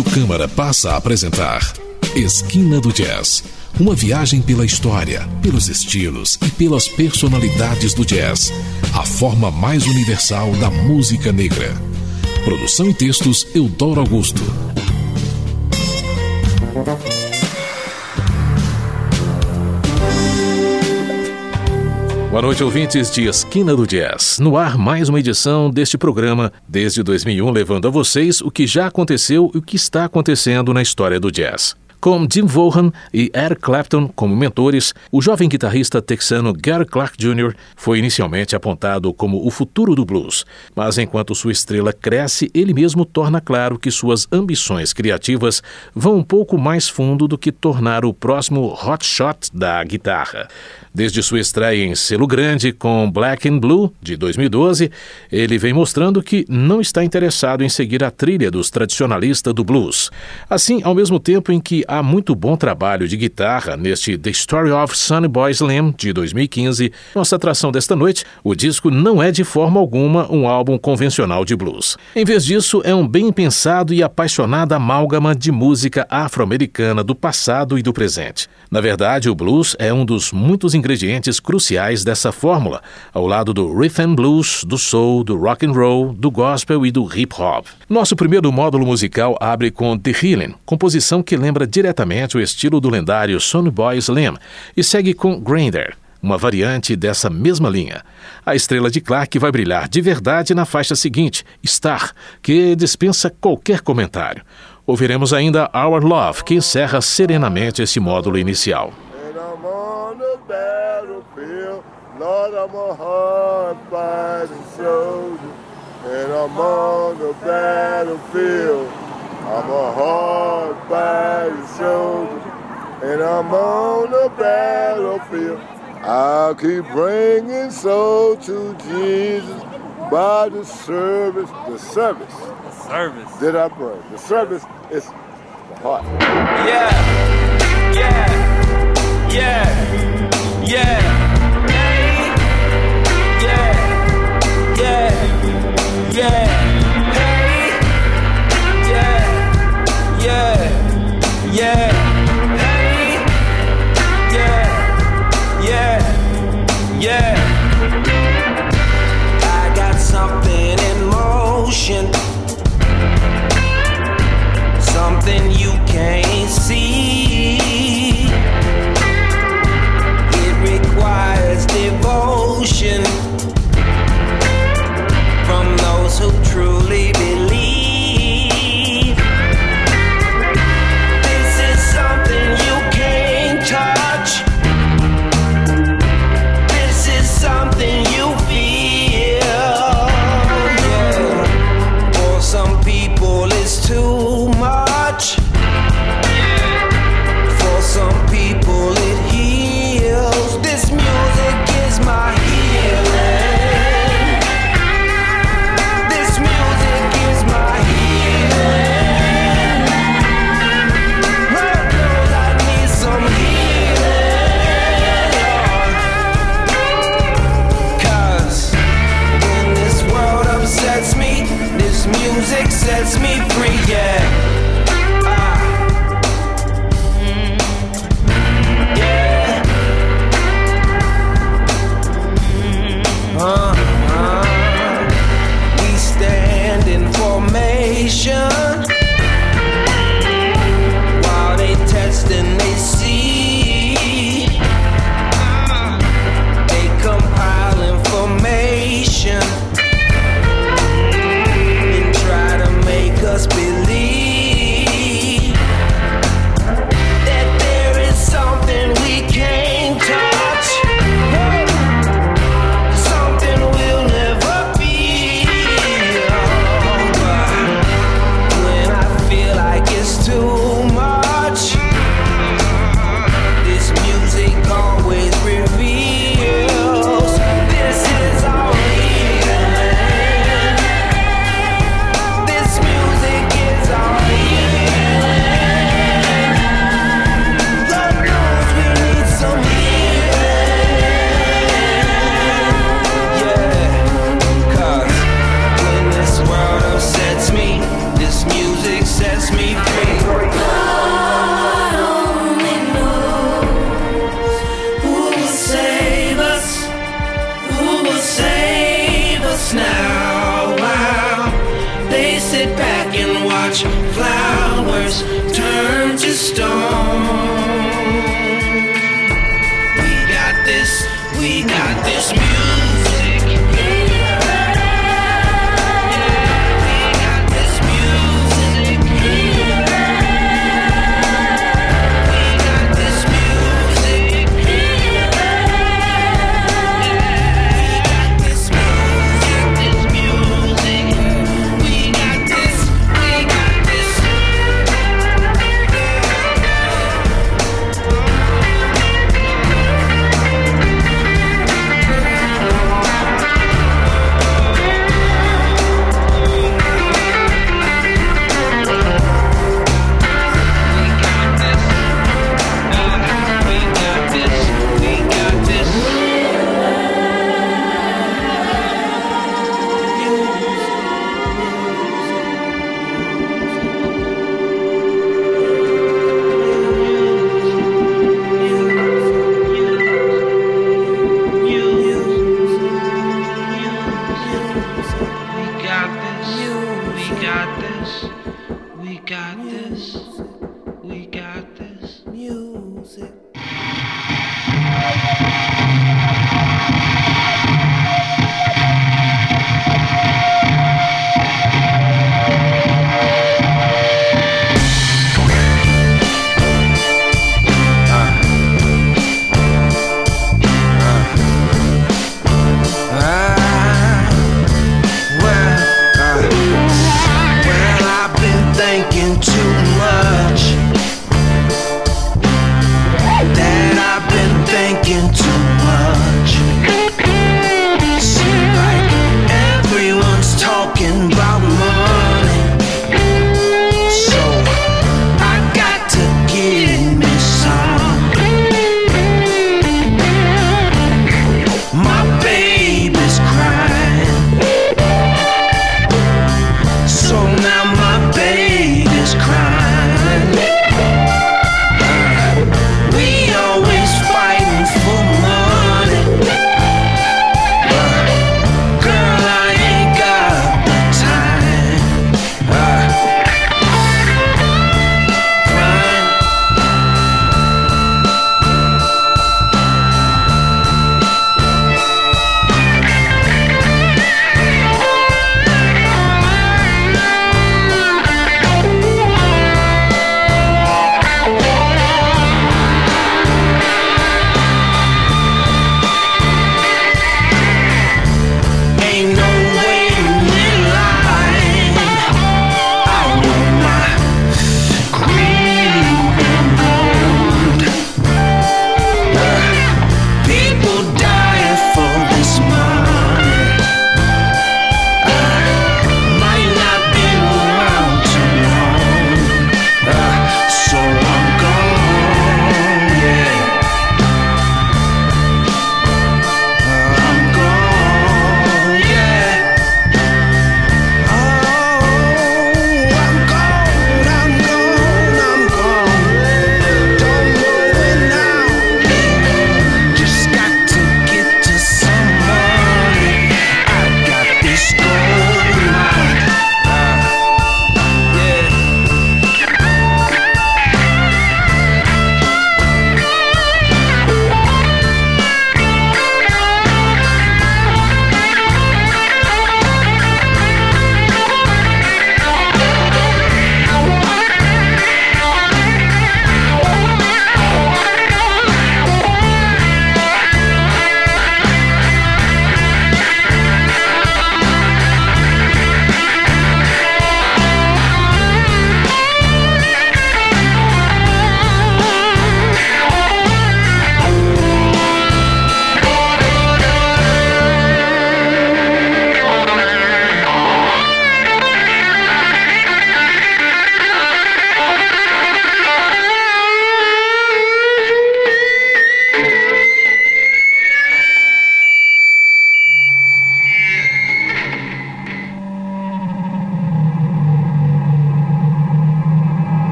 Rádio Câmara passa a apresentar Esquina do Jazz. Uma viagem pela história, pelos estilos e pelas personalidades do jazz. A forma mais universal da música negra. Produção e textos Eudoro Augusto. Boa noite, ouvintes de Esquina do Jazz. No ar, mais uma edição deste programa, desde 2001, levando a vocês o que já aconteceu e o que está acontecendo na história do jazz. Com Jim Vaughan e Eric Clapton como mentores, o jovem guitarrista texano Gary Clark Jr. foi inicialmente apontado como o futuro do blues, mas enquanto sua estrela cresce, ele mesmo torna claro que suas ambições criativas vão um pouco mais fundo do que tornar o próximo hotshot da guitarra. Desde sua estreia em selo grande com Black and Blue, de 2012, ele vem mostrando que não está interessado em seguir a trilha dos tradicionalistas do blues. Assim, ao mesmo tempo em que há muito bom trabalho de guitarra neste The Story of Sonny Boy Slim, de 2015, nossa atração desta noite, o disco não é de forma alguma um álbum convencional de blues. Em vez disso, é um bem pensado e apaixonada amálgama de música afro-americana do passado e do presente. Na verdade, o blues é um dos muitos ingredientes cruciais dessa fórmula, ao lado do rhythm blues, do soul, do rock and roll, do gospel e do hip hop. Nosso primeiro módulo musical abre com The Healing, composição que lembra diretamente o estilo do lendário Sonny Boy Slim, e segue com Grinder, uma variante dessa mesma linha. A estrela de Clark vai brilhar de verdade na faixa seguinte, Star, que dispensa qualquer comentário. Ouviremos ainda Our Love, que encerra serenamente esse módulo inicial. Lord, I'm a hard fighting soldier, and I'm on the battlefield. I'm a hard fighting soldier, and I'm on the battlefield. I'll keep bringing soul to Jesus by the service, the service. The service. Did I bring? The service is the heart. Yeah, yeah, yeah, yeah. Something you can't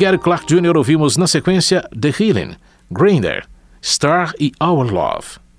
Gary Clark Jr. ouvimos na sequência The Healing, Grinder, Star e Our Love.